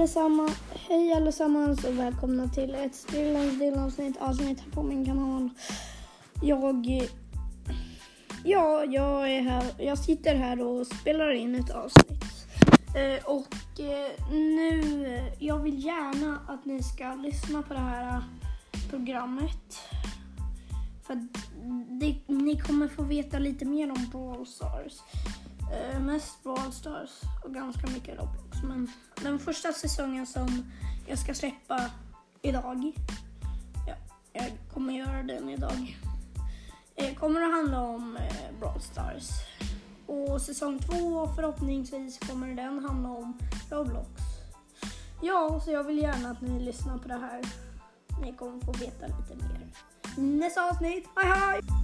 allesammans, hej allesammans och välkomna till ett stillans delavsnitt avsnitt här på min kanal. Jag, ja, jag är här, jag sitter här och spelar in ett avsnitt. Eh, och eh, nu, jag vill gärna att ni ska lyssna på det här programmet. För ni kommer få veta lite mer om Brawl Stars. Eh, mest Brawl Stars och ganska mycket Roblox. Men den första säsongen som jag ska släppa idag, ja, jag kommer göra den idag, eh, kommer att handla om eh, Brawl Stars. Och säsong två förhoppningsvis kommer den handla om Roblox. Ja, så jag vill gärna att ni lyssnar på det här. Ni kommer få veta lite mer. Nästa avsnitt, hej hej!